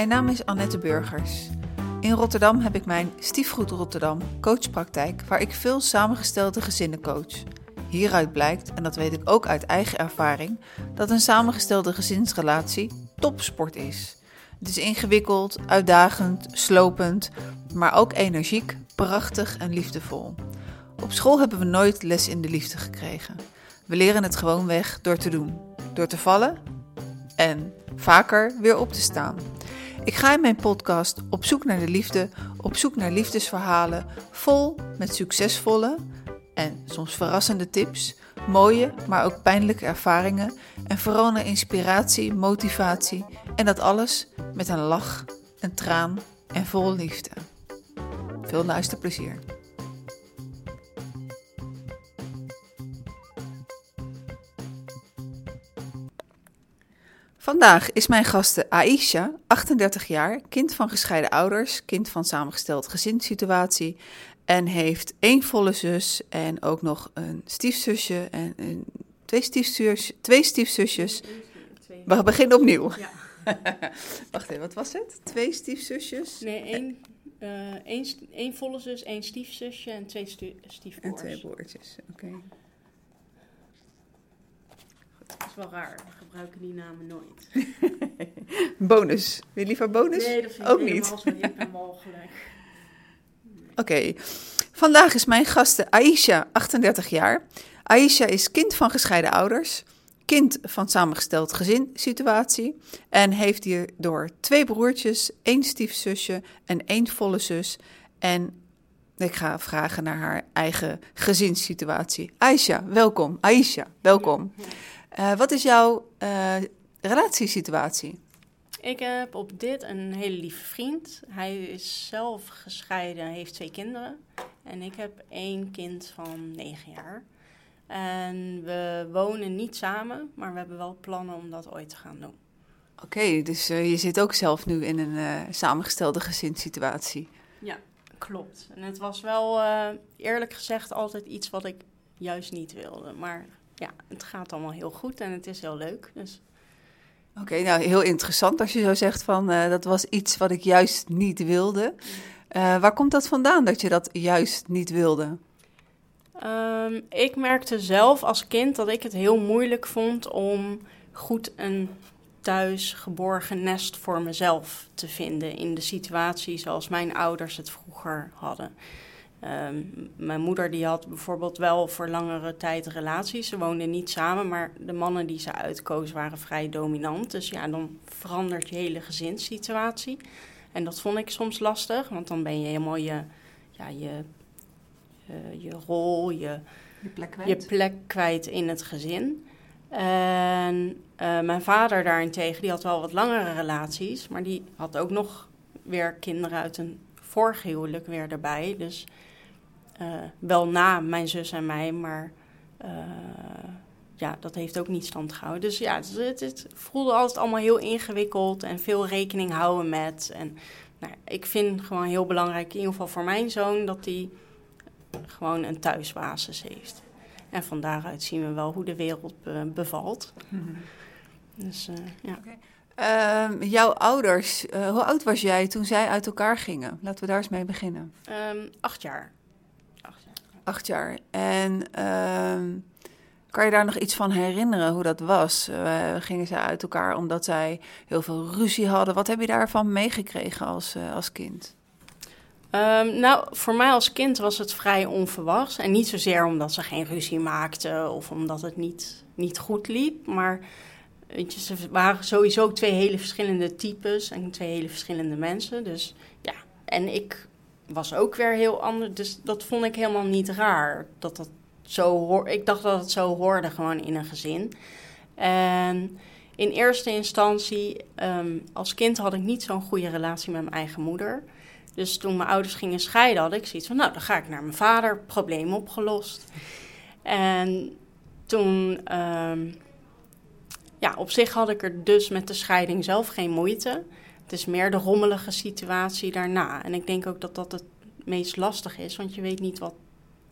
Mijn naam is Annette Burgers. In Rotterdam heb ik mijn Stiefgoed Rotterdam coachpraktijk, waar ik veel samengestelde gezinnen coach. Hieruit blijkt, en dat weet ik ook uit eigen ervaring, dat een samengestelde gezinsrelatie topsport is. Het is ingewikkeld, uitdagend, slopend, maar ook energiek, prachtig en liefdevol. Op school hebben we nooit les in de liefde gekregen. We leren het gewoon weg door te doen, door te vallen en vaker weer op te staan. Ik ga in mijn podcast op zoek naar de liefde, op zoek naar liefdesverhalen, vol met succesvolle en soms verrassende tips, mooie, maar ook pijnlijke ervaringen en vooral naar inspiratie, motivatie en dat alles met een lach, een traan en vol liefde. Veel luisterplezier. Vandaag is mijn gasten Aisha, 38 jaar, kind van gescheiden ouders, kind van samengesteld gezinssituatie en heeft één volle zus en ook nog een stiefzusje en een, twee, stiefzus, twee stiefzusjes. We beginnen opnieuw. Ja. Wacht even, wat was het? Twee stiefzusjes? Nee, één, uh, één, één volle zus, één stiefzusje en twee stiefbroers. En twee broertjes, oké. Okay. Dat is wel raar. Gebruiken die namen nooit. bonus. Wil je liever bonus? Nee, dat vind ik ook niet. zo hip en mogelijk. Oké. Vandaag is mijn gasten Aisha, 38 jaar. Aisha is kind van gescheiden ouders, kind van samengesteld gezinssituatie en heeft hierdoor twee broertjes, één stiefzusje en één volle zus. En ik ga vragen naar haar eigen gezinssituatie. Aisha, welkom. Aisha, welkom. Uh, wat is jouw uh, relatiesituatie? Ik heb op dit een hele lieve vriend. Hij is zelf gescheiden, heeft twee kinderen. En ik heb één kind van negen jaar. En we wonen niet samen, maar we hebben wel plannen om dat ooit te gaan doen. Oké, dus uh, je zit ook zelf nu in een uh, samengestelde gezinssituatie. Ja, klopt. En het was wel uh, eerlijk gezegd altijd iets wat ik juist niet wilde. Maar ja, het gaat allemaal heel goed en het is heel leuk. Dus Oké, nou heel interessant als je zo zegt van uh, dat was iets wat ik juist niet wilde. Uh, waar komt dat vandaan dat je dat juist niet wilde? Um, ik merkte zelf als kind dat ik het heel moeilijk vond om goed een thuis geborgen nest voor mezelf te vinden in de situatie zoals mijn ouders het vroeger hadden. Um, mijn moeder die had bijvoorbeeld wel voor langere tijd relaties. Ze woonden niet samen, maar de mannen die ze uitkoos waren vrij dominant. Dus ja, dan verandert je hele gezinssituatie. En dat vond ik soms lastig, want dan ben je helemaal je, ja, je, uh, je rol, je, je, plek kwijt. je plek kwijt in het gezin. En uh, mijn vader daarentegen, die had wel wat langere relaties, maar die had ook nog weer kinderen uit een vorige huwelijk weer erbij. Dus wel na mijn zus en mij, maar uh, ja, dat heeft ook niet stand gehouden. Dus ja, het, het, voelde altijd allemaal heel ingewikkeld en veel rekening houden met. En nou, ik vind gewoon heel belangrijk, in ieder geval voor mijn zoon, dat hij gewoon een thuisbasis heeft. En van daaruit zien we wel hoe de wereld be bevalt. Mm -hmm. Dus uh, ja. Okay. Uh, jouw ouders, uh, hoe oud was jij toen zij uit elkaar gingen? Laten we daar eens mee beginnen. Um, acht jaar. Acht jaar. En uh, kan je daar nog iets van herinneren hoe dat was? Gingen zij uit elkaar omdat zij heel veel ruzie hadden? Wat heb je daarvan meegekregen als, uh, als kind? Um, nou, voor mij als kind was het vrij onverwachts. En niet zozeer omdat ze geen ruzie maakten of omdat het niet, niet goed liep. Maar weet je, ze waren sowieso twee hele verschillende types en twee hele verschillende mensen. Dus ja, en ik was ook weer heel anders. Dus dat vond ik helemaal niet raar. Dat dat zo hoor ik dacht dat het zo hoorde gewoon in een gezin. En in eerste instantie, um, als kind had ik niet zo'n goede relatie met mijn eigen moeder. Dus toen mijn ouders gingen scheiden, had ik zoiets van: Nou, dan ga ik naar mijn vader, probleem opgelost. En toen, um, ja, op zich had ik er dus met de scheiding zelf geen moeite. Het is meer de rommelige situatie daarna. En ik denk ook dat dat het meest lastig is, want je weet niet wat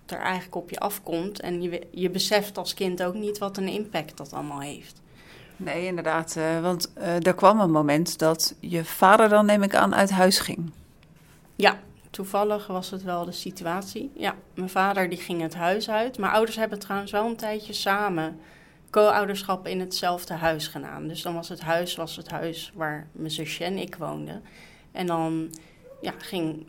er eigenlijk op je afkomt. En je, je beseft als kind ook niet wat een impact dat allemaal heeft. Nee, inderdaad. Uh, want uh, er kwam een moment dat je vader dan, neem ik aan, uit huis ging. Ja, toevallig was het wel de situatie. Ja, mijn vader die ging het huis uit. Mijn ouders hebben trouwens wel een tijdje samen co-ouderschap in hetzelfde huis gedaan. Dus dan was het huis was het huis waar mijn zusje en ik woonden. En dan ja, ging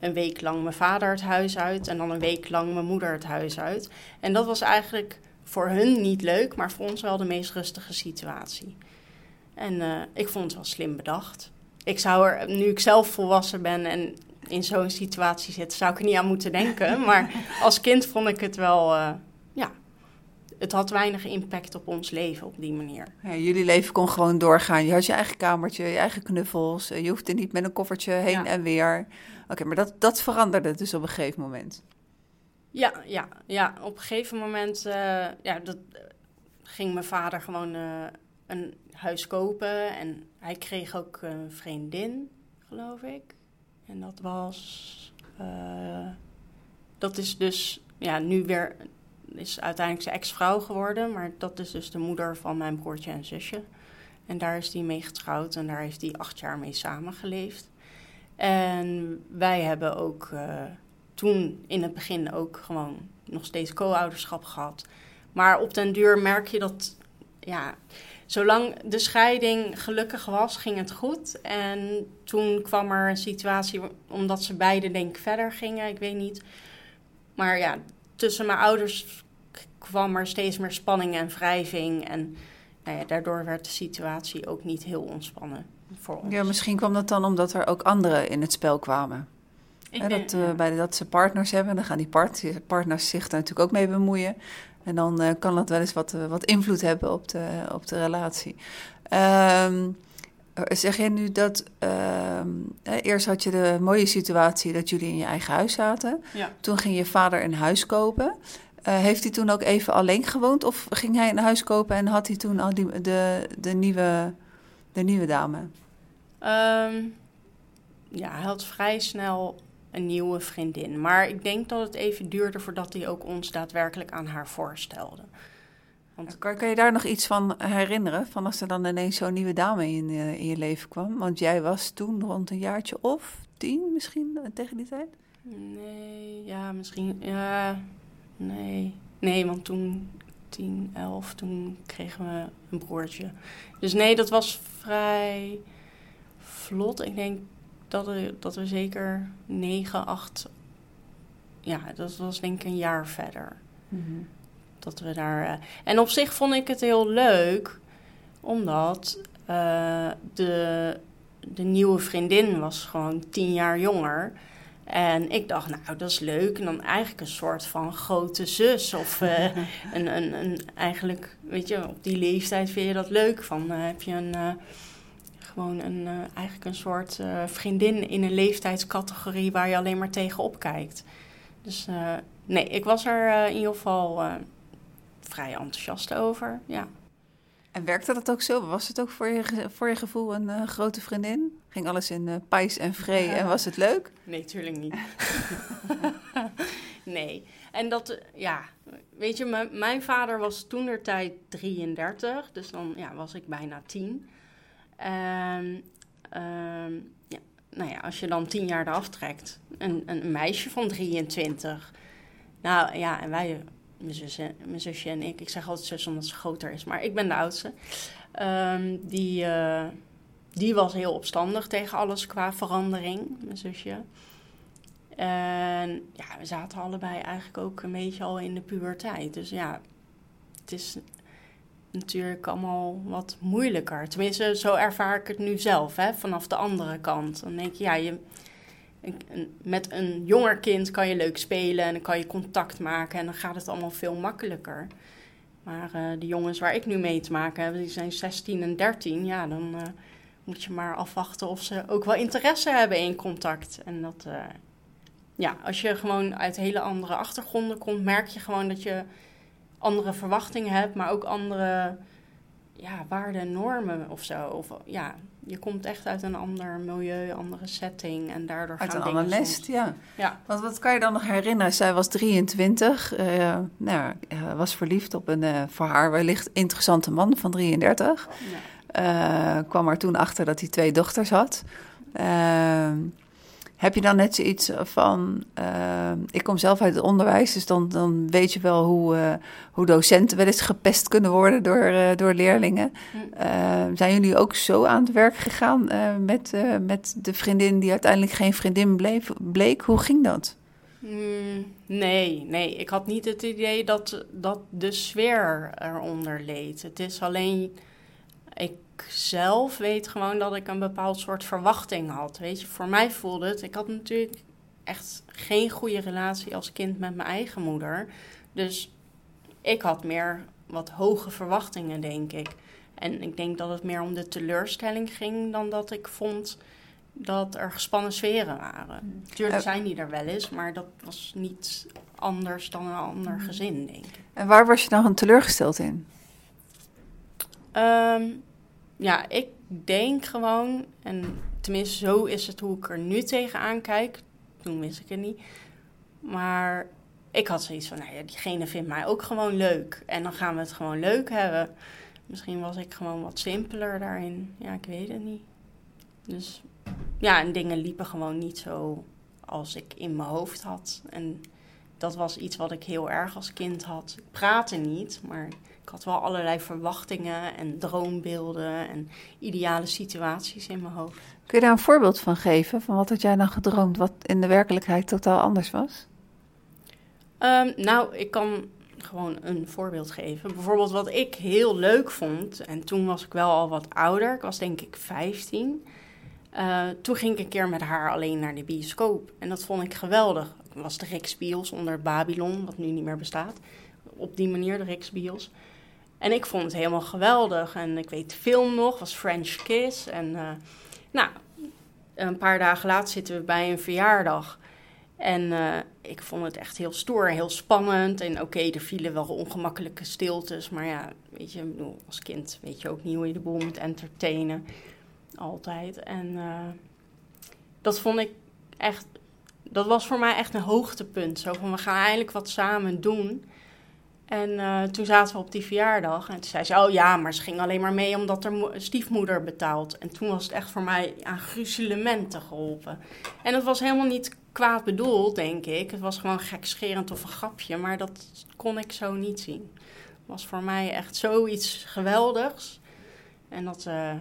een week lang mijn vader het huis uit en dan een week lang mijn moeder het huis uit. En dat was eigenlijk voor hun niet leuk, maar voor ons wel de meest rustige situatie. En uh, ik vond het wel slim bedacht. Ik zou er, nu ik zelf volwassen ben en in zo'n situatie zit, zou ik er niet aan moeten denken. Maar als kind vond ik het wel, uh, ja, het had weinig impact op ons leven op die manier. Ja, jullie leven kon gewoon doorgaan. Je had je eigen kamertje, je eigen knuffels. Je hoefde niet met een koffertje heen en weer. Oké, maar dat, dat veranderde dus op een gegeven moment. Ja, ja, ja. op een gegeven moment uh, ja, dat, ging mijn vader gewoon uh, een huis kopen. En hij kreeg ook een vriendin, geloof ik. En dat was. Dat is dus ja, nu weer. Is uiteindelijk zijn ex-vrouw geworden. Maar dat is dus de moeder van mijn broertje en zusje. En daar is hij mee getrouwd en daar heeft hij acht jaar mee samengeleefd. En wij hebben ook uh, toen in het begin ook gewoon nog steeds co-ouderschap gehad. Maar op den duur merk je dat, ja, zolang de scheiding gelukkig was, ging het goed. En toen kwam er een situatie, omdat ze beiden denk ik verder gingen, ik weet niet. Maar ja, tussen mijn ouders kwam er steeds meer spanning en wrijving. En nou ja, daardoor werd de situatie ook niet heel ontspannen voor ons. Ja, misschien kwam dat dan omdat er ook anderen in het spel kwamen. Ik dat, uh, bij, dat ze partners hebben, dan gaan die part, partners zich daar natuurlijk ook mee bemoeien. En dan uh, kan dat wel eens wat, uh, wat invloed hebben op de, op de relatie. Um, zeg jij nu dat ehm, eerst had je de mooie situatie dat jullie in je eigen huis zaten. Ja. Toen ging je vader een huis kopen. heeft hij toen ook even alleen gewoond of ging hij een huis kopen en had hij toen al die, de, de, nieuwe, de nieuwe dame? Um, ja, hij had vrij snel een nieuwe vriendin. Maar ik denk dat het even duurde voordat hij ook ons daadwerkelijk aan haar voorstelde. Want... Kan, kan, je daar nog iets van herinneren? Van als er dan ineens zo'n nieuwe dame in, uh, in je leven kwam? Want jij was toen rond een jaartje of tien misschien uh, tegen die tijd? Nee, ja, misschien. Ja, nee. Nee, want toen, tien, elf, toen kregen we een broertje. Dus nee, dat was vrij vlot. Ik denk dat, we, dat we zeker 9, 8. Ja, dat was denk ik een jaar verder. Mm -hmm. Dat we daar. Uh, en op zich vond ik het heel leuk, omdat uh, de, de nieuwe vriendin was gewoon tien jaar jonger. En ik dacht, nou, dat is leuk. En dan eigenlijk een soort van grote zus. Of uh, een, een, een, eigenlijk, weet je, op die leeftijd vind je dat leuk. Van heb je een gewoon een, eigenlijk een soort vriendin in een leeftijdscategorie waar je alleen maar tegenop kijkt. Dus nee, ik was er in ieder geval vrij enthousiast over, ja. En werkte dat ook zo? Was het ook voor je, voor je gevoel een grote vriendin? Ging alles in pijs en vree en was het leuk? Nee, tuurlijk niet. nee. En dat, ja, weet je, mijn vader was toen der tijd 33, dus dan ja, was ik bijna 10. En um, ja, nou ja, als je dan tien jaar eraf trekt, een, een meisje van 23. Nou ja, en wij, mijn zusje, zusje en ik, ik zeg altijd zus omdat ze groter is, maar ik ben de oudste. Um, die, uh, die was heel opstandig tegen alles qua verandering, mijn zusje. En ja, we zaten allebei eigenlijk ook een beetje al in de puberteit. Dus ja, het is natuurlijk allemaal wat moeilijker. Tenminste, zo ervaar ik het nu zelf, hè, vanaf de andere kant. Dan denk je, ja, je, met een jonger kind kan je leuk spelen en dan kan je contact maken en dan gaat het allemaal veel makkelijker. Maar uh, de jongens waar ik nu mee te maken heb, die zijn 16 en 13, ja, dan uh, moet je maar afwachten of ze ook wel interesse hebben in contact. En dat, uh, ja, als je gewoon uit hele andere achtergronden komt, merk je gewoon dat je andere verwachtingen hebt, maar ook andere ja, waarden en normen of zo. Of, ja, je komt echt uit een ander milieu, andere setting. En daardoor Uit gaan een ander nest, ja. Ja. Want wat kan je dan nog herinneren? Zij was 23, eh, nou, eh, was verliefd op een eh, voor haar wellicht interessante man van 33. Ja. Kwam er toen achter dat hij twee dochters had. Heb je dan net zoiets van... eh, ik kom zelf uit het onderwijs, dus dan, dan weet je wel hoe, eh, hoe docenten wel eens gepest kunnen worden door, eh, door leerlingen. Hm. Zijn jullie ook zo aan het werk gegaan met, met de vriendin die uiteindelijk geen vriendin bleef, bleek? Hoe ging dat? Mm, nee, nee. Ik had niet het idee dat, dat de sfeer eronder leed. Het is alleen... Ik zelf weet gewoon dat ik een bepaald soort verwachting had. Weet je, voor mij voelde het... Ik had natuurlijk echt geen goede relatie als kind met mijn eigen moeder. Dus ik had meer wat hoge verwachtingen, denk ik. En ik denk dat het meer om de teleurstelling ging dan dat ik vond dat er gespannen sferen waren. Tuurlijk Eh, zijn die er wel eens, maar dat was niet anders dan een ander gezin, denk ik. En waar was je dan teleurgesteld in? Ehm, ja, ik denk gewoon, en tenminste zo is het hoe ik er nu tegenaan kijk. Toen wist ik het niet. Maar ik had zoiets van, nou ja, diegene vindt mij ook gewoon leuk. En dan gaan we het gewoon leuk hebben. Misschien was ik gewoon wat simpeler daarin. Ja, ik weet het niet. Dus ja, en dingen liepen gewoon niet zo als ik in mijn hoofd had. En dat was iets wat ik heel erg als kind had. Ik praatte niet, maar ik had wel allerlei verwachtingen en droombeelden en ideale situaties in mijn hoofd. Kun je daar een voorbeeld van geven? Van wat had jij dan gedroomd, wat in de werkelijkheid totaal anders was? Ehm, nou, ik kan gewoon een voorbeeld geven. Bijvoorbeeld wat ik heel leuk vond, en toen was ik wel al wat ouder, ik was denk ik 15. Eh, toen ging ik een keer met haar alleen naar de bioscoop. En dat vond ik geweldig. Was de Rex Bios onder Babylon, wat nu niet meer bestaat. Op die manier, de Rex Bios. En ik vond het helemaal geweldig. En ik weet de film nog, was French Kiss. En eh, nou, een paar dagen later zitten we bij een verjaardag. En eh, ik vond het echt heel stoer, heel spannend. En oké, er vielen wel ongemakkelijke stiltes. Maar ja, weet je, als kind weet je ook niet hoe je de boel moet entertainen. Altijd. En eh, dat vond ik echt... Dat was voor mij echt een hoogtepunt. Zo van, we gaan eindelijk wat samen doen. En eh, toen zaten we op die verjaardag. En toen zei ze, oh ja, maar ze ging alleen maar mee omdat haar mo- stiefmoeder betaalt. En toen was het echt voor mij aan gruzelementen geholpen. En dat was helemaal niet kwaad bedoeld, denk ik. Het was gewoon gekscherend of een grapje. Maar dat kon ik zo niet zien. Het was voor mij echt zoiets geweldigs. En dat, eh,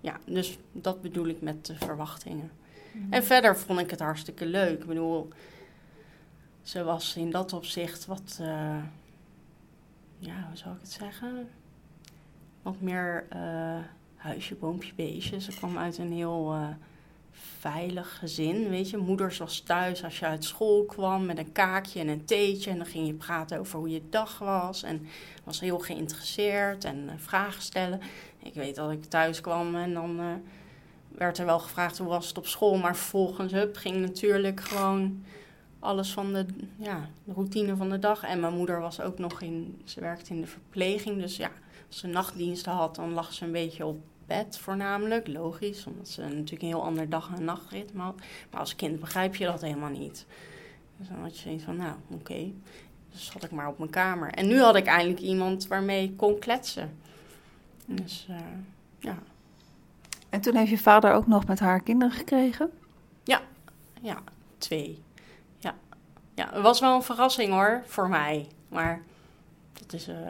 ja, dus dat bedoel ik met de verwachtingen. En verder vond ik het hartstikke leuk. Ik bedoel, ze was in dat opzicht wat, eh, ja, hoe zou ik het zeggen? Wat meer eh, huisje, boompje, beestje. Ze kwam uit een heel eh, veilig gezin, weet je. Moeders was thuis als je uit school kwam met een kaakje en een theetje. En dan ging je praten over hoe je dag was. En was heel geïnteresseerd en eh, vragen stellen. Ik weet dat ik thuis kwam en dan werd er wel gevraagd hoe was het op school. Maar vervolgens hup, ging natuurlijk gewoon alles van de, ja, de routine van de dag. En mijn moeder was ook nog in, ze werkte in de verpleging. Dus ja, als ze nachtdiensten had, dan lag ze een beetje op bed voornamelijk. Logisch, omdat ze natuurlijk een heel ander dag- en nachtritme had. Maar als kind begrijp je dat helemaal niet. Dus dan had je zoiets van, nou, oké. Dus zat ik maar op mijn kamer. En nu had ik eindelijk iemand waarmee ik kon kletsen. Dus eh, ja, En toen heeft je vader ook nog met haar kinderen gekregen? ja, twee. Ja. het was wel een verrassing hoor, voor mij. Maar dat is, eh,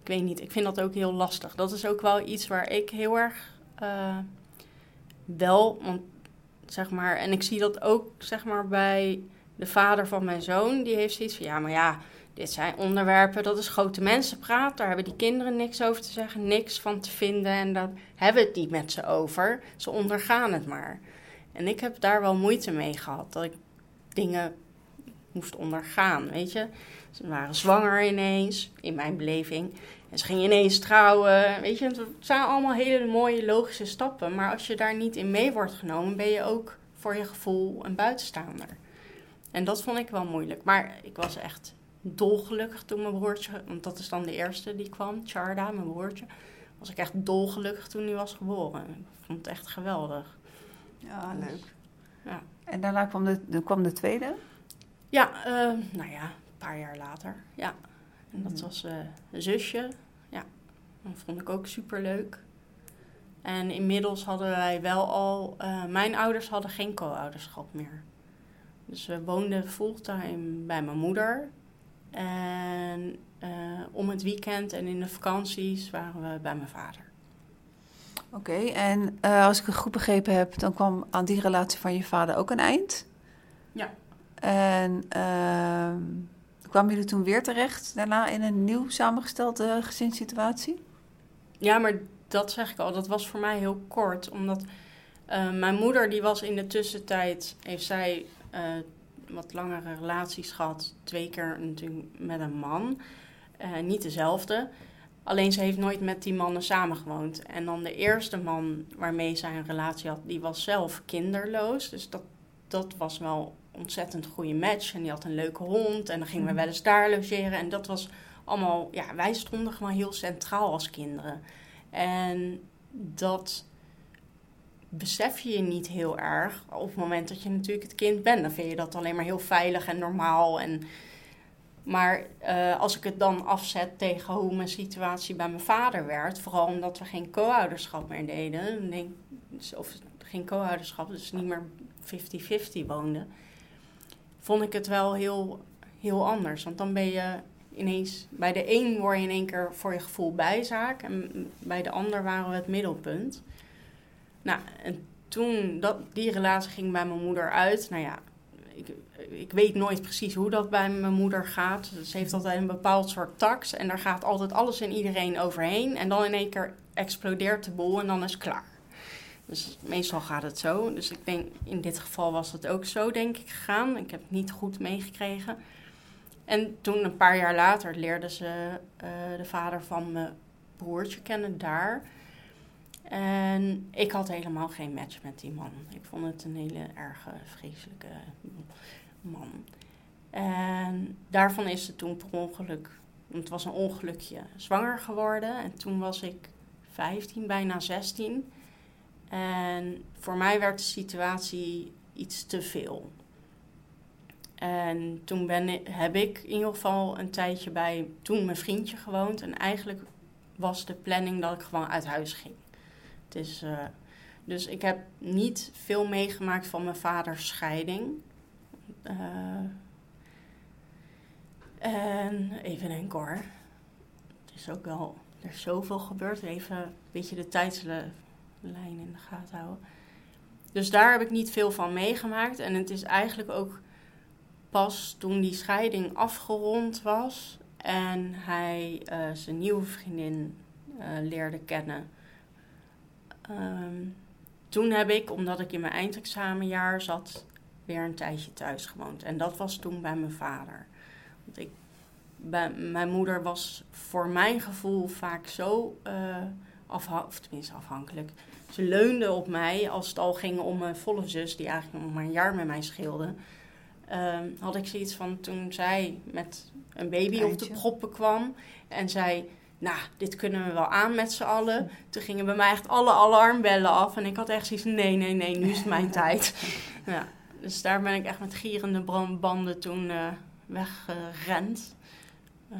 ik weet niet, ik vind dat ook heel lastig. Dat is ook wel iets waar ik heel erg eh, wel, want zeg maar, en ik zie dat ook zeg maar bij de vader van mijn zoon. Die heeft zoiets van, ja, maar ja, dit zijn onderwerpen, dat is grote mensenpraat. Daar hebben die kinderen niks over te zeggen, niks van te vinden. En daar hebben het niet met ze over. Ze ondergaan het maar. En ik heb daar wel moeite mee gehad. Dat ik dingen moest ondergaan, weet je. Ze waren zwanger ineens, in mijn beleving. En ze gingen ineens trouwen. Weet je, het zijn allemaal hele mooie logische stappen. Maar als je daar niet in mee wordt genomen, ben je ook voor je gevoel een buitenstaander. En dat vond ik wel moeilijk. Maar ik was echt dolgelukkig toen mijn broertje, want dat is dan de eerste die kwam, Charda, mijn broertje, was ik echt dolgelukkig toen hij was geboren. Ik vond het echt geweldig. Ja, Dus, leuk. ja. En daarna kwam de, kwam de tweede? Ja, eh, nou ja, een paar jaar later. Ja. En dat Mhm. was eh, een zusje. Ja, dat vond ik ook super leuk. En inmiddels hadden wij wel al... eh, mijn ouders hadden geen co-ouderschap meer. Dus we woonden fulltime bij mijn moeder. En om het weekend en in de vakanties waren we bij mijn vader. Oké, en als ik het goed begrepen heb, dan kwam aan die relatie van je vader ook een eind. Ja. En ehm, kwamen jullie toen weer terecht daarna in een nieuw samengestelde gezinssituatie? Ja, maar dat zeg ik al. Dat was voor mij heel kort. Omdat eh, mijn moeder, die was in de tussentijd... heeft zij eh, wat langere relaties gehad. Twee keer natuurlijk met een man. Eh, niet dezelfde. Alleen ze heeft nooit met die mannen samengewoond. En dan de eerste man waarmee zij een relatie had... die was zelf kinderloos. Dus dat, dat was wel ontzettend goede match. En die had een leuke hond. En dan gingen we wel eens daar logeren. En dat was allemaal... Ja, wij stonden gewoon heel centraal als kinderen. En dat besef je je niet heel erg op het moment dat je natuurlijk het kind bent. Dan vind je dat alleen maar heel veilig en normaal. En, maar eh, als ik het dan afzet tegen hoe mijn situatie bij mijn vader werd, vooral omdat we geen co-ouderschap meer deden, of geen co-ouderschap, dus niet meer 50-50 woonden, vond ik het wel heel, heel anders. Want dan ben je ineens, bij de een word je in één keer voor je gevoel bijzaak en bij de ander waren we het middelpunt. Nou, en toen, dat, die relatie ging bij mijn moeder uit. Nou ja, ik, ik weet nooit precies hoe dat bij mijn moeder gaat. Ze heeft altijd een bepaald soort tax en daar gaat altijd alles en iedereen overheen. En dan in één keer explodeert de boel en dan is het klaar. Dus meestal gaat het zo. Dus ik denk, in dit geval was het ook zo, denk ik, gegaan. Ik heb het niet goed meegekregen. En toen, een paar jaar later, leerde ze eh, de vader van mijn broertje kennen daar. En ik had helemaal geen match met die man. Ik vond het een hele erge, vreselijke man. En daarvan is ze toen per ongeluk, het was een ongelukje, zwanger geworden. En toen was ik 15, bijna 16. En voor mij werd de situatie iets te veel. En toen ben heb ik in ieder geval een tijdje bij toen mijn vriendje gewoond. En eigenlijk was de planning dat ik gewoon uit huis ging. Het eh, dus ik heb niet veel meegemaakt van mijn vaders scheiding. Eh, en even denken hoor. Het is ook wel, er is zoveel gebeurd. Even een beetje de tijdslijn in de gaten houden. Dus daar heb ik niet veel van meegemaakt. En het is eigenlijk ook pas toen die scheiding afgerond was en hij uh, zijn nieuwe vriendin uh, leerde kennen. Um, toen heb ik, omdat ik in mijn eindexamenjaar zat, weer een tijdje thuis gewoond. En dat was toen bij mijn vader. Want ik, mijn moeder was voor mijn gevoel vaak zo uh, of tenminste afhankelijk. Ze leunde op mij als het al ging om mijn volle zus, die eigenlijk nog maar een jaar met mij scheelde. Um, had ik zoiets van toen zij met een baby Eindje. op de proppen kwam en zei: Nou, dit kunnen we wel aan met z'n allen. Toen gingen bij mij echt alle alarmbellen af. En ik had echt zoiets: Nee, nee, nee, nu is het mijn tijd. Ja, dus daar ben ik echt met gierende banden toen uh, weggerend. Uh,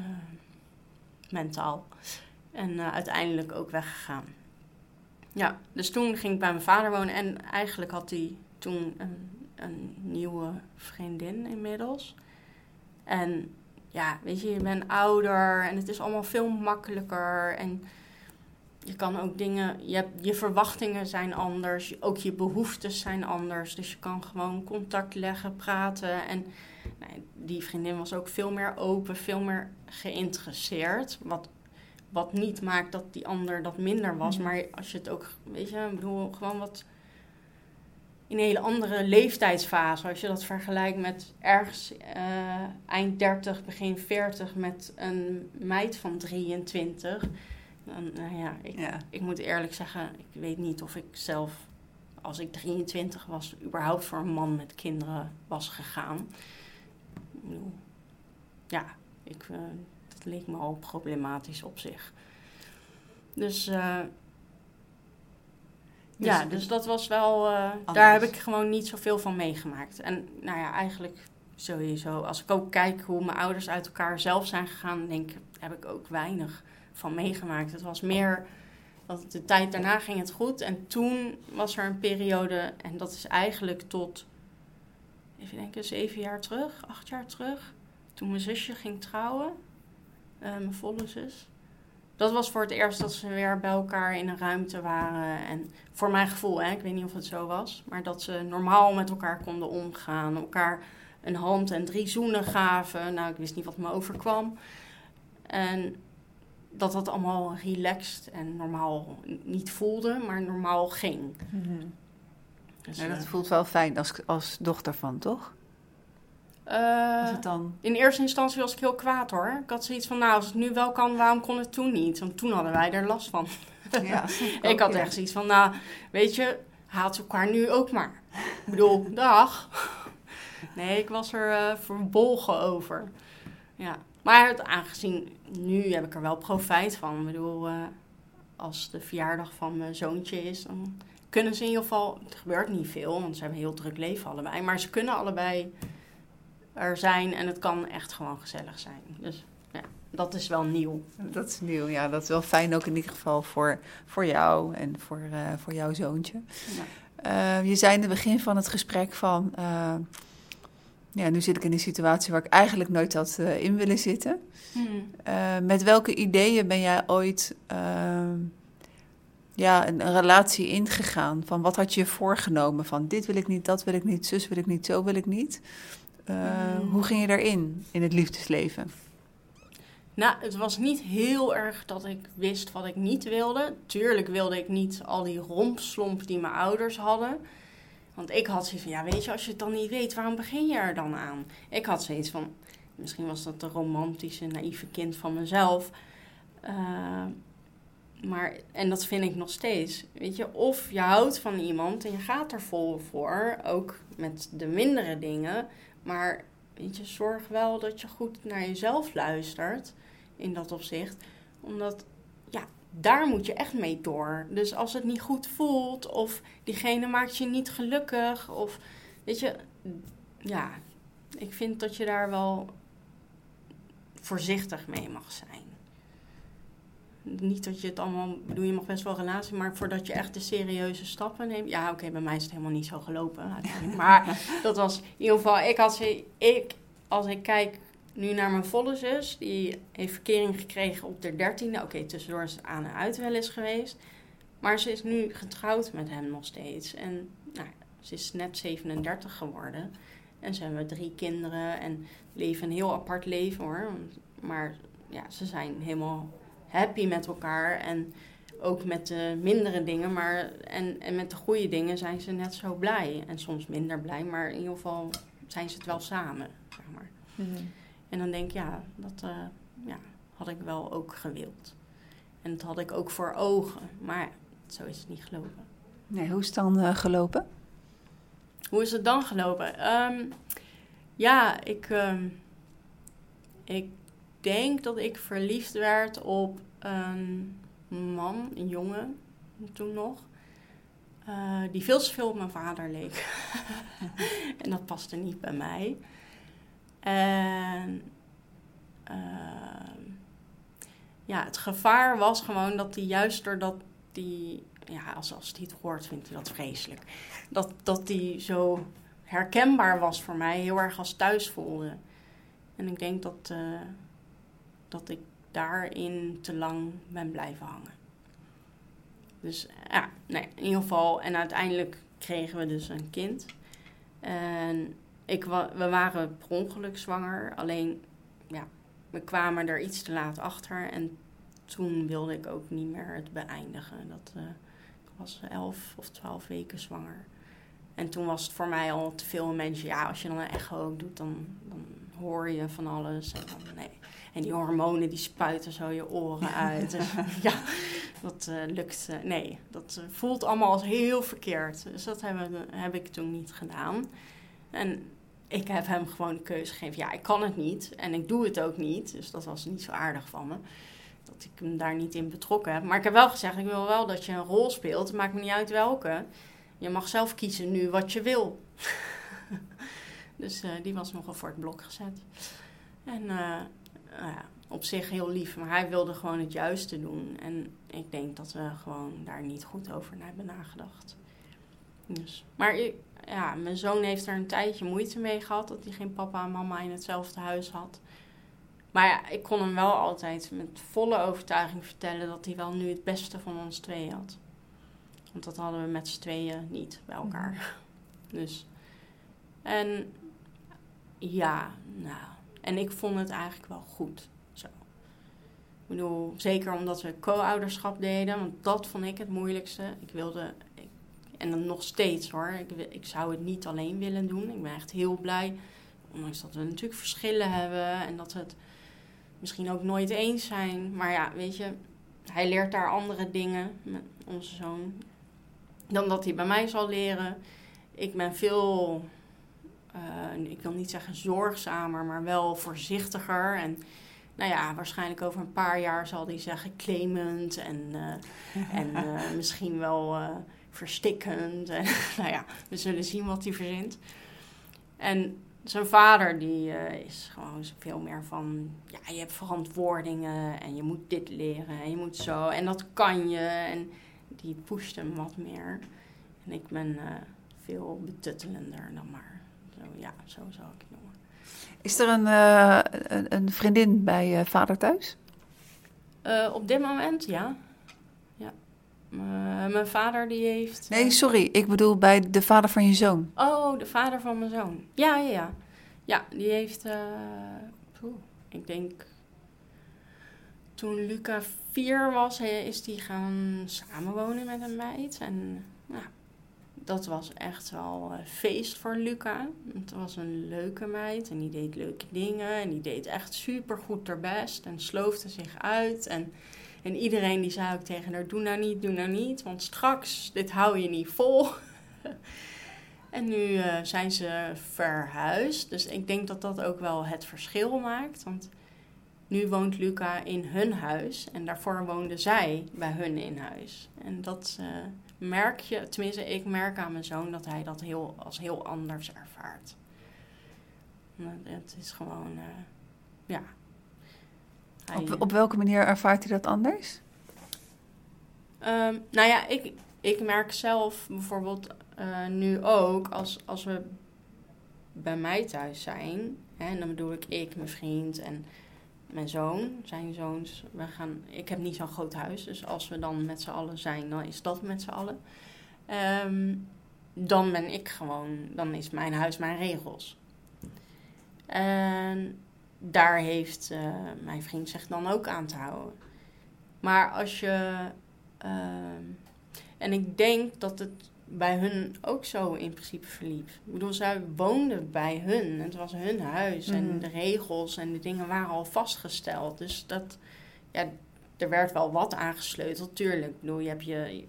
mentaal. En uh, uiteindelijk ook weggegaan. Ja, dus toen ging ik bij mijn vader wonen. En eigenlijk had hij toen een een nieuwe vriendin inmiddels. En ja, weet je, je bent ouder en het is allemaal veel makkelijker. En je kan ook dingen, je, je verwachtingen zijn anders, ook je behoeftes zijn anders. Dus je kan gewoon contact leggen, praten. En nou, die vriendin was ook veel meer open, veel meer geïnteresseerd. Wat, wat niet maakt dat die ander dat minder was. Maar als je het ook, weet je, ik bedoel, gewoon wat in een hele andere leeftijdsfase. Als je dat vergelijkt met ergens uh, eind 30, begin 40 met een meid van 23. Dan, nou ja ik, ja. ik moet eerlijk zeggen, ik weet niet of ik zelf, als ik 23 was, überhaupt voor een man met kinderen was gegaan. Ja, ik, uh, dat leek me al problematisch op zich. Dus, uh, Dus ja, dus dat was wel... eh, daar heb ik gewoon niet zoveel van meegemaakt. En nou ja, eigenlijk sowieso. Als ik ook kijk hoe mijn ouders uit elkaar zelf zijn gegaan... denk ik, heb ik ook weinig van meegemaakt. Het was meer... Dat de tijd daarna ging het goed. En toen was er een periode... En dat is eigenlijk tot... Even denken, zeven jaar terug, acht jaar terug. Toen mijn zusje ging trouwen. Eh, mijn volle zus. Dat was voor het eerst dat ze weer bij elkaar in een ruimte waren. En voor mijn gevoel, hè, ik weet niet of het zo was. Maar dat ze normaal met elkaar konden omgaan. Elkaar een hand en drie zoenen gaven. Nou, ik wist niet wat me overkwam. En dat dat allemaal relaxed en normaal niet voelde, maar normaal ging. Dus, Nou, dat eh, voelt wel fijn als, als dochter van, toch? Eh, het dan... In eerste instantie was ik heel kwaad hoor. Ik had zoiets van, nou, als het nu wel kan, waarom kon het toen niet? Want toen hadden wij er last van. Ja, ik had echt zoiets van, nou, weet je, haat elkaar nu ook maar. Ik bedoel, dag. Nee, ik was er eh, verbolgen over. Ja, maar het, aangezien nu heb ik er wel profijt van. Ik bedoel, eh, als de verjaardag van mijn zoontje is, dan kunnen ze in ieder geval... Het gebeurt niet veel, want ze hebben een heel druk leven allebei. Maar ze kunnen allebei er zijn en het kan echt gewoon gezellig zijn. Dus ja, dat is wel nieuw. Dat is nieuw, ja. Dat is wel fijn ook in ieder geval voor, voor jou en voor, eh, voor jouw zoontje. Ja. Eh, je zei in het begin van het gesprek van... eh, ja, nu zit ik in een situatie waar ik eigenlijk nooit had in willen zitten. Hmm. Met welke ideeën ben jij ooit ja, een, een relatie ingegaan? Van wat had je je voorgenomen? Van dit wil ik niet, dat wil ik niet, zus wil ik niet, zo wil ik niet. Eh, Mm. Hoe ging je daarin, in het liefdesleven? Nou, het was niet heel erg dat ik wist wat ik niet wilde. Tuurlijk wilde ik niet al die rompslomp die mijn ouders hadden. Want ik had zoiets van, ja, weet je, als je het dan niet weet, waarom begin je er dan aan? Ik had zoiets van, misschien was dat de romantische, naïeve kind van mezelf. Eh, maar, en dat vind ik nog steeds. Weet je, of je houdt van iemand en je gaat er vol voor, ook met de mindere dingen. Maar weet je, zorg wel dat je goed naar jezelf luistert in dat opzicht. Omdat, ja, daar moet je echt mee door. Dus als het niet goed voelt of diegene maakt je niet gelukkig of, weet je, ja, ik vind dat je daar wel voorzichtig mee mag zijn. Niet dat je het allemaal, bedoel, je mag best wel relatie, maar voordat je echt de serieuze stappen neemt. Ja, oké, bij mij is het helemaal niet zo gelopen. Maar dat was in ieder geval, ik ze, ik, als ik kijk nu naar mijn volle zus, die heeft verkering gekregen op de dertiende. Oké, tussendoor is het aan en uit wel eens geweest. Maar ze is nu getrouwd met hem nog steeds. En nou, ze is net 37 geworden. En ze hebben drie kinderen en leven een heel apart leven hoor. Maar ja, ze zijn helemaal happy met elkaar. En ook met de mindere dingen, maar en, en met de goede dingen zijn ze net zo blij. En soms minder blij, maar in ieder geval zijn ze het wel samen, zeg maar. En dan denk ik, ja, dat eh, ja, had ik wel ook gewild. En dat had ik ook voor ogen. Maar zo is het niet gelopen. Nee, hoe is het dan eh, gelopen? Hoe is het dan gelopen? Ehm, ja, ik, ehm, ik denk dat ik verliefd werd op een man, een jongen, toen nog. eh, die veel te veel op mijn vader leek. en dat paste niet bij mij. En ehm, ja, het gevaar was gewoon dat hij juist doordat die, ja, als, als hij het hoort, vindt hij dat vreselijk. Dat, dat die zo herkenbaar was voor mij, heel erg als thuis voelde. En ik denk dat, eh, dat ik daarin te lang ben blijven hangen. Dus ja, nee, in ieder geval. En uiteindelijk kregen we dus een kind. En ik we waren per ongeluk zwanger. Alleen, ja, we kwamen er iets te laat achter. En toen wilde ik ook niet meer het beëindigen. Dat, eh, ik was elf of twaalf weken zwanger. En toen was het voor mij al te veel mensen. Ja, als je dan een echo ook doet, dan, dan hoor je van alles. En, dan, nee. En die hormonen die spuiten zo je oren uit. En, ja, dat eh, lukt. eh, nee, dat eh, voelt allemaal als heel verkeerd. Dus dat hebben, heb ik toen niet gedaan. En ik heb hem gewoon de keuze gegeven. Ja, ik kan het niet. En ik doe het ook niet. Dus dat was niet zo aardig van me. dat ik hem daar niet in betrokken heb. Maar ik heb wel gezegd, ik wil wel dat je een rol speelt. Het maakt me niet uit welke. Je mag zelf kiezen nu wat je wil. dus uh, die was nogal voor het blok gezet. En uh, ja, op zich heel lief, maar hij wilde gewoon het juiste doen. En ik denk dat we gewoon daar niet goed over hebben nagedacht. Dus, maar ja, mijn zoon heeft er een tijdje moeite mee gehad dat hij geen papa en mama in hetzelfde huis had. Maar ja, ik kon hem wel altijd met volle overtuiging vertellen dat hij wel nu het beste van ons twee had. Want dat hadden we met z'n tweeën niet bij elkaar. Mhm. Dus. En ja, nou. En ik vond het eigenlijk wel goed. Zo. Ik bedoel, zeker omdat we co-ouderschap deden, want dat vond ik het moeilijkste. Ik wilde, en dan nog steeds hoor, ik, ik zou het niet alleen willen doen. Ik ben echt heel blij, ondanks dat we natuurlijk verschillen hebben en dat we het misschien ook nooit eens zijn. Maar ja, weet je, hij leert daar andere dingen, met onze zoon, dan dat hij bij mij zal leren. Ik ben veel, uh, ik wil niet zeggen zorgzamer, maar wel voorzichtiger. En nou ja, waarschijnlijk over een paar jaar zal hij zeggen claimend en, uh, en uh, misschien wel verstikkend. En, nou ja, we zullen zien wat hij verzint. En zijn vader die is gewoon veel meer van, ja, je hebt verantwoordingen en je moet dit leren en je moet zo en dat kan je. En die pusht hem wat meer. En ik ben veel betuttelender dan maar. Ja, zo zou ik het noemen. Is er een, uh, een, een, vriendin bij vader thuis? op dit moment, ja. Uh, mijn vader die heeft... Nee, sorry. Ik bedoel bij de vader van je zoon. Oh, de vader van mijn zoon. Ja, ja, ja. Ja, die heeft... Uh, ik denk... Toen Luca vier was, is die gaan samenwonen met een meid. En nou, dat was echt wel uh, feest voor Luca. Het was een leuke meid en die deed leuke dingen. En die deed echt super goed haar best en sloofde zich uit. En en iedereen die zei ook tegen haar: Doe nou niet, doe nou niet, want straks, dit hou je niet vol. en nu uh, zijn ze verhuisd. Dus ik denk dat dat ook wel het verschil maakt. Want nu woont Luca in hun huis en daarvoor woonde zij bij hun in huis. En dat uh, merk je, tenminste, ik merk aan mijn zoon dat hij dat heel, als heel anders ervaart. Het is gewoon, uh, ja, op, op welke manier ervaart hij dat anders? Um, nou ja, ik, ik merk zelf bijvoorbeeld uh, nu ook als, als we bij mij thuis zijn. Hè, en dan bedoel ik ik, mijn vriend en mijn zoon, zijn zoons. We gaan, ik heb niet zo'n groot huis, dus als we dan met z'n allen zijn, dan is dat met z'n allen. Um, dan ben ik gewoon, dan is mijn huis mijn regels. En daar heeft uh, mijn vriend zich dan ook aan te houden. Maar als je. Uh, en ik denk dat het bij hun ook zo in principe verliep. Ik bedoel, zij woonden bij hun. Het was hun huis. En mm. de regels en de dingen waren al vastgesteld. Dus dat. Ja, er werd wel wat aangesleuteld, tuurlijk. Ik bedoel, je hebt je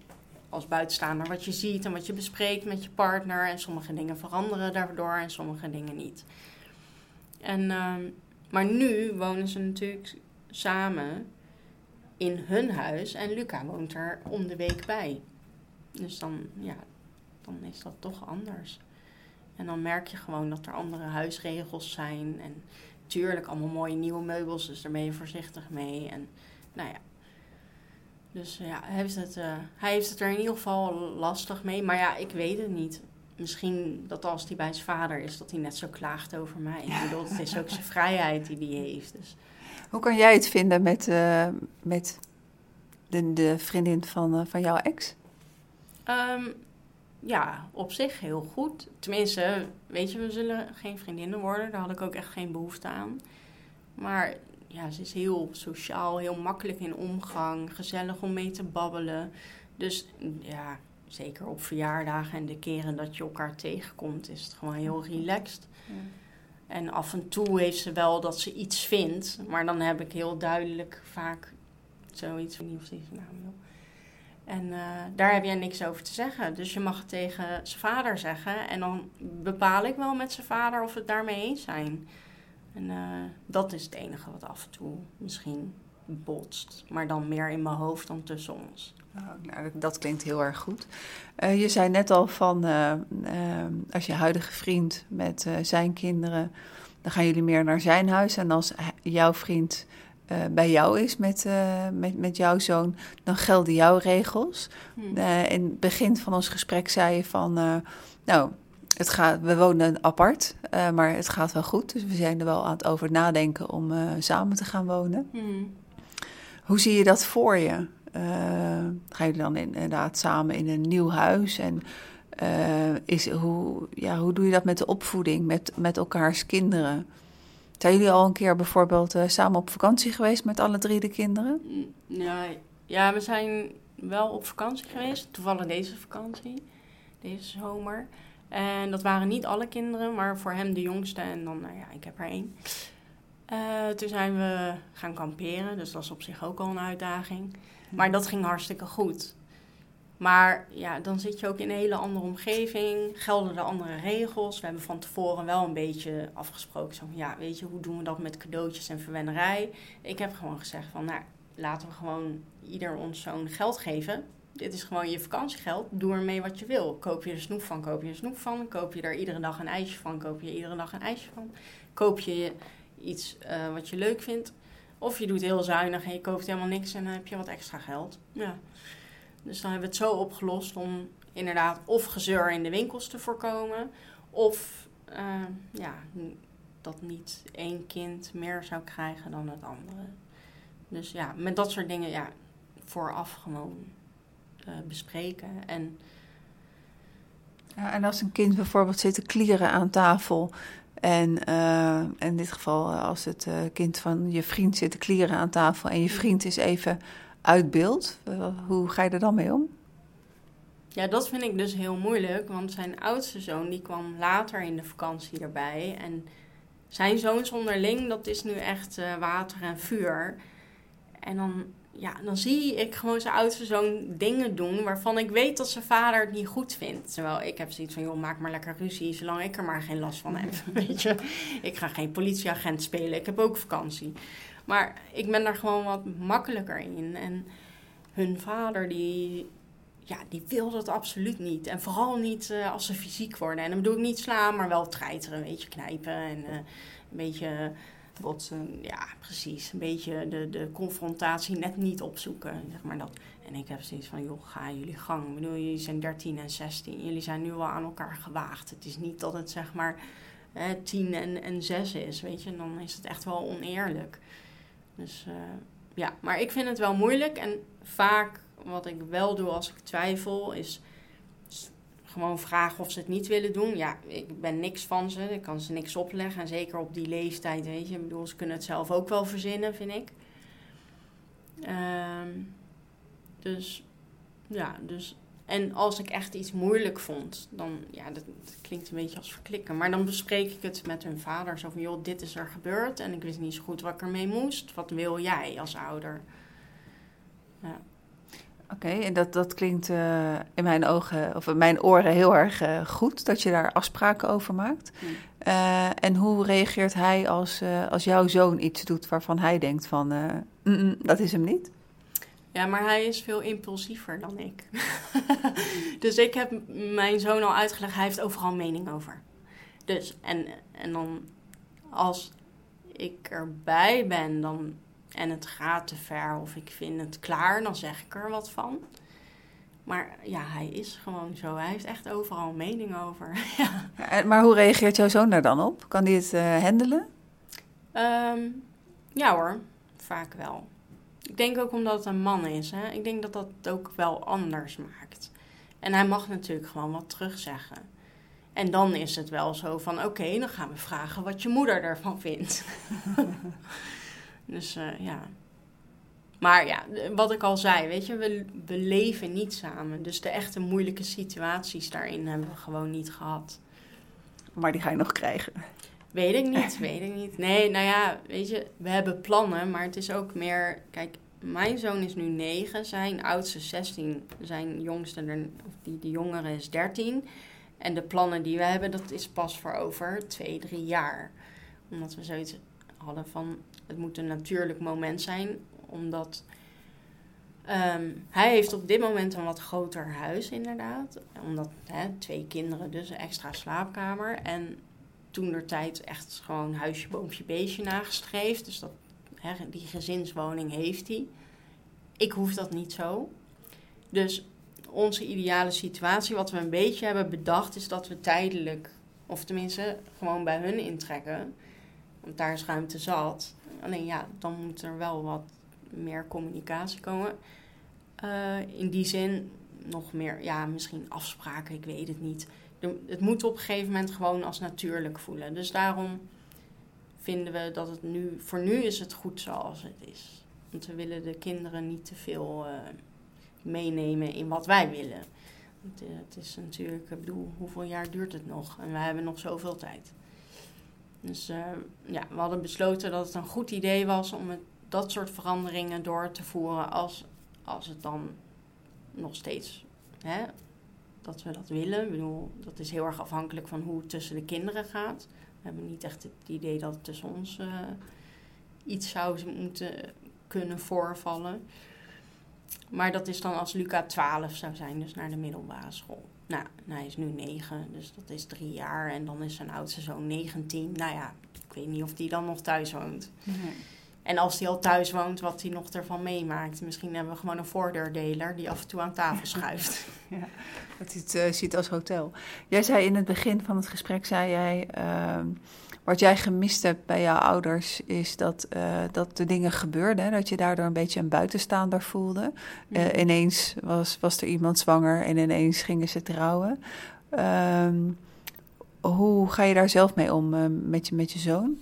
als buitenstaander wat je ziet en wat je bespreekt met je partner. En sommige dingen veranderen daardoor en sommige dingen niet. En. Uh, maar nu wonen ze natuurlijk samen in hun huis en Luca woont er om de week bij. Dus dan, ja, dan is dat toch anders. En dan merk je gewoon dat er andere huisregels zijn. En tuurlijk allemaal mooie nieuwe meubels, dus daar ben je voorzichtig mee. En nou ja. Dus ja, hij heeft, het, uh, hij heeft het er in ieder geval lastig mee. Maar ja, ik weet het niet misschien dat als hij bij zijn vader is, dat hij net zo klaagt over mij. Ik bedoel, het is ook zijn vrijheid die hij heeft. Dus. Hoe kan jij het vinden met, uh, met de, de, vriendin van, van jouw ex? Um, ja, op zich heel goed. Tenminste, weet je, we zullen geen vriendinnen worden. Daar had ik ook echt geen behoefte aan. Maar ja, ze is heel sociaal, heel makkelijk in omgang, gezellig om mee te babbelen. Dus ja, zeker op verjaardagen en de keren dat je elkaar tegenkomt, is het gewoon heel relaxed. Ja. En af en toe heeft ze wel dat ze iets vindt, maar dan heb ik heel duidelijk vaak zoiets van niet of zijn naam wil. En uh, daar heb jij niks over te zeggen. Dus je mag het tegen zijn vader zeggen. En dan bepaal ik wel met zijn vader of we het daarmee eens zijn. En uh, dat is het enige wat af en toe misschien botst. Maar dan meer in mijn hoofd dan tussen ons. Oh, nou, dat klinkt heel erg goed. Uh, je zei net al van als je huidige vriend met zijn kinderen, dan gaan jullie meer naar zijn huis. En als jouw vriend bij jou is met, met, met jouw zoon, dan gelden jouw regels. Hmm. in het begin van ons gesprek zei je van, nou, het gaat, we wonen apart, maar het gaat wel goed. Dus we zijn er wel aan het over nadenken om samen te gaan wonen. Hmm. Hoe zie je dat voor je? ga je dan inderdaad samen in een nieuw huis? En is, hoe, ja, hoe doe je dat met de opvoeding, met, met elkaars kinderen? Zijn jullie al een keer bijvoorbeeld uh, samen op vakantie geweest met alle drie de kinderen? Ja, ja, we zijn wel op vakantie geweest. Toevallig deze vakantie, deze zomer. En dat waren niet alle kinderen, maar voor hem de jongste. En dan, nou ja, ik heb er één. Uh, toen zijn we gaan kamperen, dus dat is op zich ook al een uitdaging. Maar dat ging hartstikke goed. Maar ja, dan zit je ook in een hele andere omgeving, gelden de andere regels. We hebben van tevoren wel een beetje afgesproken. Zo ja, weet je, hoe doen we dat met cadeautjes en verwennerij? Ik heb gewoon gezegd van, nou, laten we gewoon ieder ons zo'n geld geven. Dit is gewoon je vakantiegeld. Doe ermee wat je wil. Koop je er snoep van, koop je er snoep van. Koop je er iedere dag een ijsje van, koop je iedere dag een ijsje van. Koop je iets uh, wat je leuk vindt. Of je doet heel zuinig en je koopt helemaal niks en dan heb je wat extra geld. Ja. Dus dan hebben we het zo opgelost om inderdaad of gezeur in de winkels te voorkomen. Of uh, ja, dat niet één kind meer zou krijgen dan het andere. Dus ja, met dat soort dingen ja, vooraf gewoon uh, bespreken. En, ja, en als een kind bijvoorbeeld zit te klieren aan tafel en uh, in dit geval, eh, als het kind van je vriend zit te klieren aan tafel en je vriend is even uit beeld, hoe ga je er dan mee om? Ja, dat vind ik dus heel moeilijk, want zijn oudste zoon die kwam later in de vakantie erbij. En zijn zoons onderling, dat is nu echt water en vuur. En dan ja, dan zie ik gewoon zijn oudste zoon dingen doen waarvan ik weet dat zijn vader het niet goed vindt. Terwijl ik heb zoiets van, joh, maak maar lekker ruzie, zolang ik er maar geen last van heb. Weet je, ik ga geen politieagent spelen, ik heb ook vakantie. Maar ik ben daar gewoon wat makkelijker in. En hun vader, die, ja, die wil dat absoluut niet. En vooral niet uh, als ze fysiek worden. En dan bedoel ik niet slaan, maar wel treiteren, een beetje knijpen en uh, een beetje botsen. Ja, precies. Een beetje de, de confrontatie net niet opzoeken. Zeg maar dat. En ik heb zoiets van, joh, ga jullie gang. Ik bedoel, jullie zijn 13 en 16. Jullie zijn nu al aan elkaar gewaagd. Het is niet dat het zeg maar hè, 10 en, en 6 is, weet je. Dan is het echt wel oneerlijk. Dus uh, ja, maar ik vind het wel moeilijk. En vaak wat ik wel doe als ik twijfel is gewoon vragen of ze het niet willen doen. Ja, ik ben niks van ze. Ik kan ze niks opleggen. En zeker op die leeftijd, weet je. Ik bedoel, ze kunnen het zelf ook wel verzinnen, vind ik. Um, dus, ja, dus... En als ik echt iets moeilijk vond, dan... Ja, dat, klinkt een beetje als verklikken. Maar dan bespreek ik het met hun vader. Zo van, joh, dit is er gebeurd. En ik wist niet zo goed wat ik ermee moest. Wat wil jij als ouder? Ja. Oké, en dat, dat klinkt uh, in mijn ogen, of in mijn oren heel erg uh, goed, dat je daar afspraken over maakt. Uh, en hoe reageert hij als, als jouw zoon iets doet waarvan hij denkt van, mm -mm, dat is hem niet? Ja, maar hij is veel impulsiever dan ik. dus ik heb mijn zoon al uitgelegd, hij heeft overal mening over. Dus, en, en dan als ik erbij ben, dan en het gaat te ver of ik vind het klaar, dan zeg ik er wat van. Maar ja, hij is gewoon zo. Hij heeft echt overal mening over. ja. Maar hoe reageert jouw zoon daar dan op? Kan hij het uh, handelen? Um, ja hoor, vaak wel. Ik denk ook omdat het een man is. Hè? Ik denk dat dat het ook wel anders maakt. En hij mag natuurlijk gewoon wat terugzeggen. En dan is het wel zo van: oké, dan gaan we vragen wat je moeder ervan vindt. Dus uh, ja. Maar ja, wat ik al zei, weet je, we, we leven niet samen. Dus de echte moeilijke situaties daarin hebben we gewoon niet gehad. Maar die ga je nog krijgen. Weet ik niet, weet ik niet. Nee, nou ja, weet je, we hebben plannen, maar het is ook meer... Kijk, mijn zoon is nu 9, zijn oudste 16, zijn jongste, of die, die jongere is 13. En de plannen die we hebben, dat is pas voor over 2, 3 jaar. Omdat we zoiets hadden van, het moet een natuurlijk moment zijn Omdat ehm, hij heeft op dit moment een wat groter huis, inderdaad. Omdat hè, twee kinderen, dus een extra slaapkamer. En toen er tijd echt gewoon huisje, boompje, beestje nagestreefd. Dus dat, hè, die gezinswoning heeft hij. Ik hoef dat niet zo. Dus onze ideale situatie, wat we een beetje hebben bedacht, is dat we tijdelijk, of tenminste gewoon bij hun intrekken. Want daar is ruimte zat. Alleen ja, dan moet er wel wat meer communicatie komen. Uh, in die zin nog meer, ja, misschien afspraken, ik weet het niet. Het moet op een gegeven moment gewoon als natuurlijk voelen. Dus daarom vinden we dat het nu, voor nu is het goed zoals het is. Want we willen de kinderen niet te veel uh, meenemen in wat wij willen. Het, eh, het, is natuurlijk, ik bedoel, hoeveel jaar duurt het nog? En we hebben nog zoveel tijd. Dus uh, ja, we hadden besloten dat het een goed idee was om dat soort veranderingen door te voeren als, als het dan nog steeds, hè, dat we dat willen. Ik bedoel, dat is heel erg afhankelijk van hoe het tussen de kinderen gaat. We hebben niet echt het idee dat het tussen ons uh, iets zou moeten kunnen voorvallen. Maar dat is dan als Luca 12 zou zijn, dus naar de middelbare school. Nou, hij is nu 9, dus dat is drie jaar. En dan is zijn oudste zoon 19. Nou ja, ik weet niet of die dan nog thuis woont. En als hij al thuis woont, wat hij nog ervan meemaakt. Misschien hebben we gewoon een voordeurdeler die af en toe aan tafel schuift. ja, dat hij het uh, ziet als hotel. Jij zei in het begin van het gesprek, zei jij... Uh, wat jij gemist hebt bij jouw ouders is dat, uh, dat de dingen gebeurden. Dat je daardoor een beetje een buitenstaander voelde. Mm. ineens was, was er iemand zwanger en ineens gingen ze trouwen. Uh, hoe ga je daar zelf mee om met, je, met je zoon?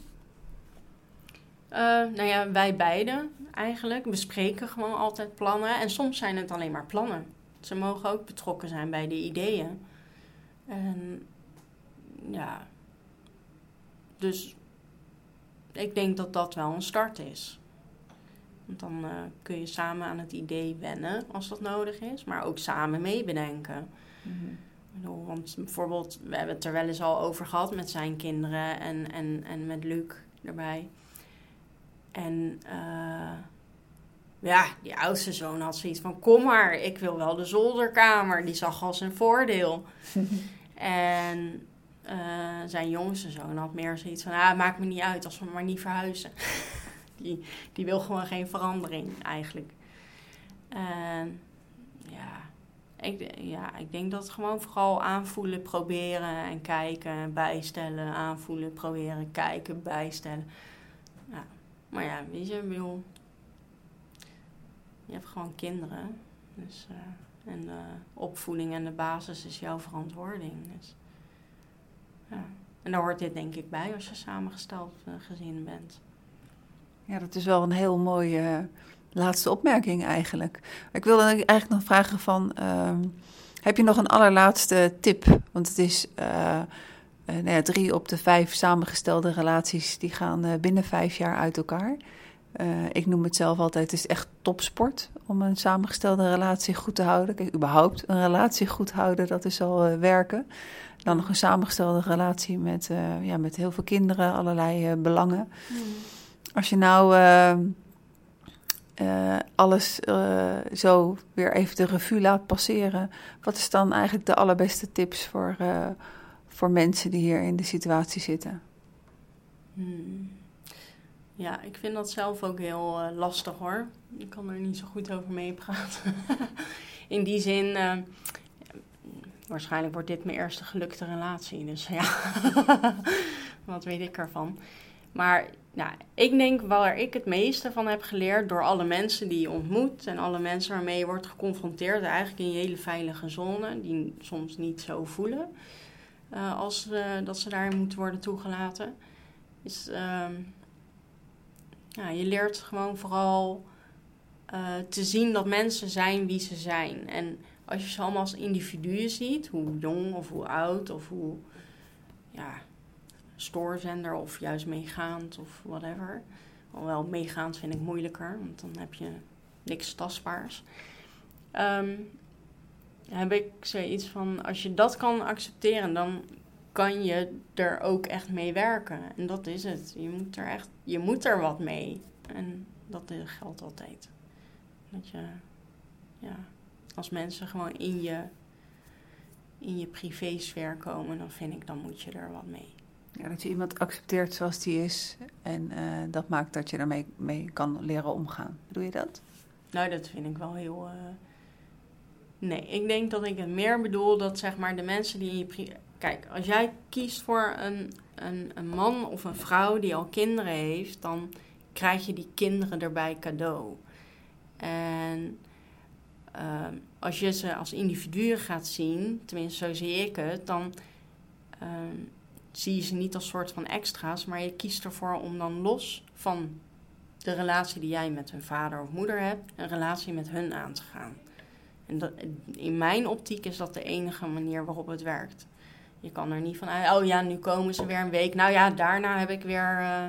Nou ja, wij beiden eigenlijk bespreken gewoon altijd plannen. En soms zijn het alleen maar plannen. Ze mogen ook betrokken zijn bij de ideeën. En ja, dus ik denk dat dat wel een start is. Want dan uh, kun je samen aan het idee wennen als dat nodig is, maar ook samen meebedenken. Mm -hmm. Want bijvoorbeeld, we hebben het er wel eens al over gehad met zijn kinderen en, en, en met Luc erbij. En uh, ja, die oudste zoon had zoiets van: Kom maar, ik wil wel de zolderkamer. Die zag als een voordeel. en uh, zijn jongste zoon had meer zoiets van: ah, maakt me niet uit als we maar niet verhuizen. die, die wil gewoon geen verandering eigenlijk. En ja ik, ja, ik denk dat gewoon vooral aanvoelen, proberen en kijken, bijstellen. Aanvoelen, proberen, kijken, bijstellen. Maar ja, weet je, wil je hebt gewoon kinderen. Dus, uh, en de opvoeding en de basis is jouw verantwoording. Dus ja. En daar hoort dit denk ik bij als je samengesteld uh, gezin bent. Ja, dat is wel een heel mooie uh, laatste opmerking eigenlijk. Ik wilde eigenlijk nog vragen van, uh, heb je nog een allerlaatste tip? Want het is nou ja, drie op de vijf samengestelde relaties die gaan binnen vijf jaar uit elkaar. ik noem het zelf altijd, het is echt topsport om een samengestelde relatie goed te houden. Kijk, überhaupt een relatie goed houden, dat is al werken. Dan nog een samengestelde relatie met, ja, met heel veel kinderen, allerlei belangen. Mm. Als je nou uh, alles zo weer even de revue laat passeren, wat is dan eigenlijk de allerbeste tips voor, voor mensen die hier in de situatie zitten? Hmm. Ja, ik vind dat zelf ook heel lastig hoor. Ik kan er niet zo goed over meepraten. in die zin waarschijnlijk wordt dit mijn eerste gelukte relatie. Dus ja, wat weet ik ervan. Maar nou, ik denk waar ik het meeste van heb geleerd door alle mensen die je ontmoet en alle mensen waarmee je wordt geconfronteerd, eigenlijk in je hele veilige zone, die soms niet zo voelen uh, als dat ze daarin moeten worden toegelaten. Is, uh, ja, je leert gewoon vooral uh, te zien dat mensen zijn wie ze zijn. En als je ze allemaal als individuen ziet, hoe jong of hoe oud of hoe ja, stoorzender of juist meegaand of whatever. Alhoewel meegaand vind ik moeilijker, want dan heb je niks tastbaars. Um, heb ik zoiets van, als je dat kan accepteren, dan kan je er ook echt mee werken. En dat is het. Je moet er echt, je moet er wat mee. En Dat geldt altijd. Dat je, ja, als mensen gewoon in je, in je privésfeer komen, dan vind ik, dan moet je er wat mee. Ja, dat je iemand accepteert zoals die is en eh, dat maakt dat je ermee mee kan leren omgaan. Doe je dat? Nou, dat vind ik wel heel. eh, Nee, ik denk dat ik het meer bedoel dat zeg maar de mensen die in je. Kijk, als jij kiest voor een, een, een man of een vrouw die al kinderen heeft, dan krijg je die kinderen erbij cadeau. En ehm, als je ze als individuen gaat zien, tenminste zo zie ik het, dan ehm, zie je ze niet als soort van extra's, maar je kiest ervoor om dan los van de relatie die jij met hun vader of moeder hebt, een relatie met hun aan te gaan. En in mijn optiek is dat de enige manier waarop het werkt. Je kan er niet van uit, oh ja, nu komen ze weer een week. Nou ja, daarna heb ik weer eh,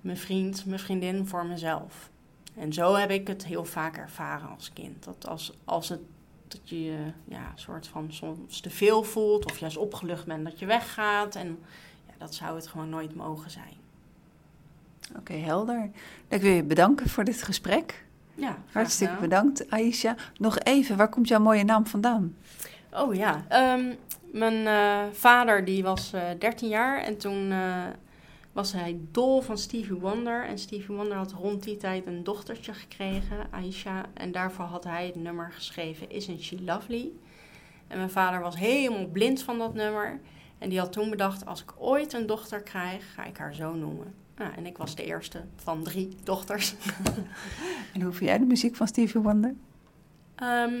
mijn vriend, mijn vriendin voor mezelf. En zo heb ik het heel vaak ervaren als kind. Dat als, als het, dat je je ja, soort van soms te veel voelt of juist opgelucht bent dat je weggaat. En ja, dat zou het gewoon nooit mogen zijn. Oké, helder. Ik wil je bedanken voor dit gesprek. Ja, Hartstikke gedaan. bedankt, Aisha. Nog even, waar komt jouw mooie naam vandaan? Oh ja, ehm, mijn eh, vader die was eh 13 jaar en toen eh, was hij dol van Stevie Wonder. En Stevie Wonder had rond die tijd een dochtertje gekregen, Aisha. En daarvoor had hij het nummer geschreven Isn't She Lovely? En mijn vader was helemaal blind van dat nummer. En die had toen bedacht, als ik ooit een dochter krijg, ga ik haar zo noemen. Nou, en ik was de eerste van drie dochters. En hoe vind jij de muziek van Stevie Wonder? Ehm,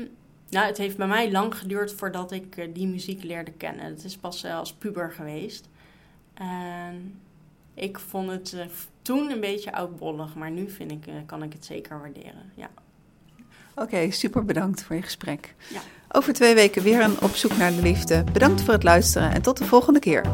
nou, het heeft bij mij lang geduurd voordat ik eh, die muziek leerde kennen. Het is pas eh, als puber geweest. En ik vond het eh, toen een beetje oudbollig, maar nu vind ik, kan ik het zeker waarderen. Ja. Oké, super bedankt voor je gesprek. Ja. Over twee weken weer een Op zoek naar de liefde. Bedankt voor het luisteren en tot de volgende keer.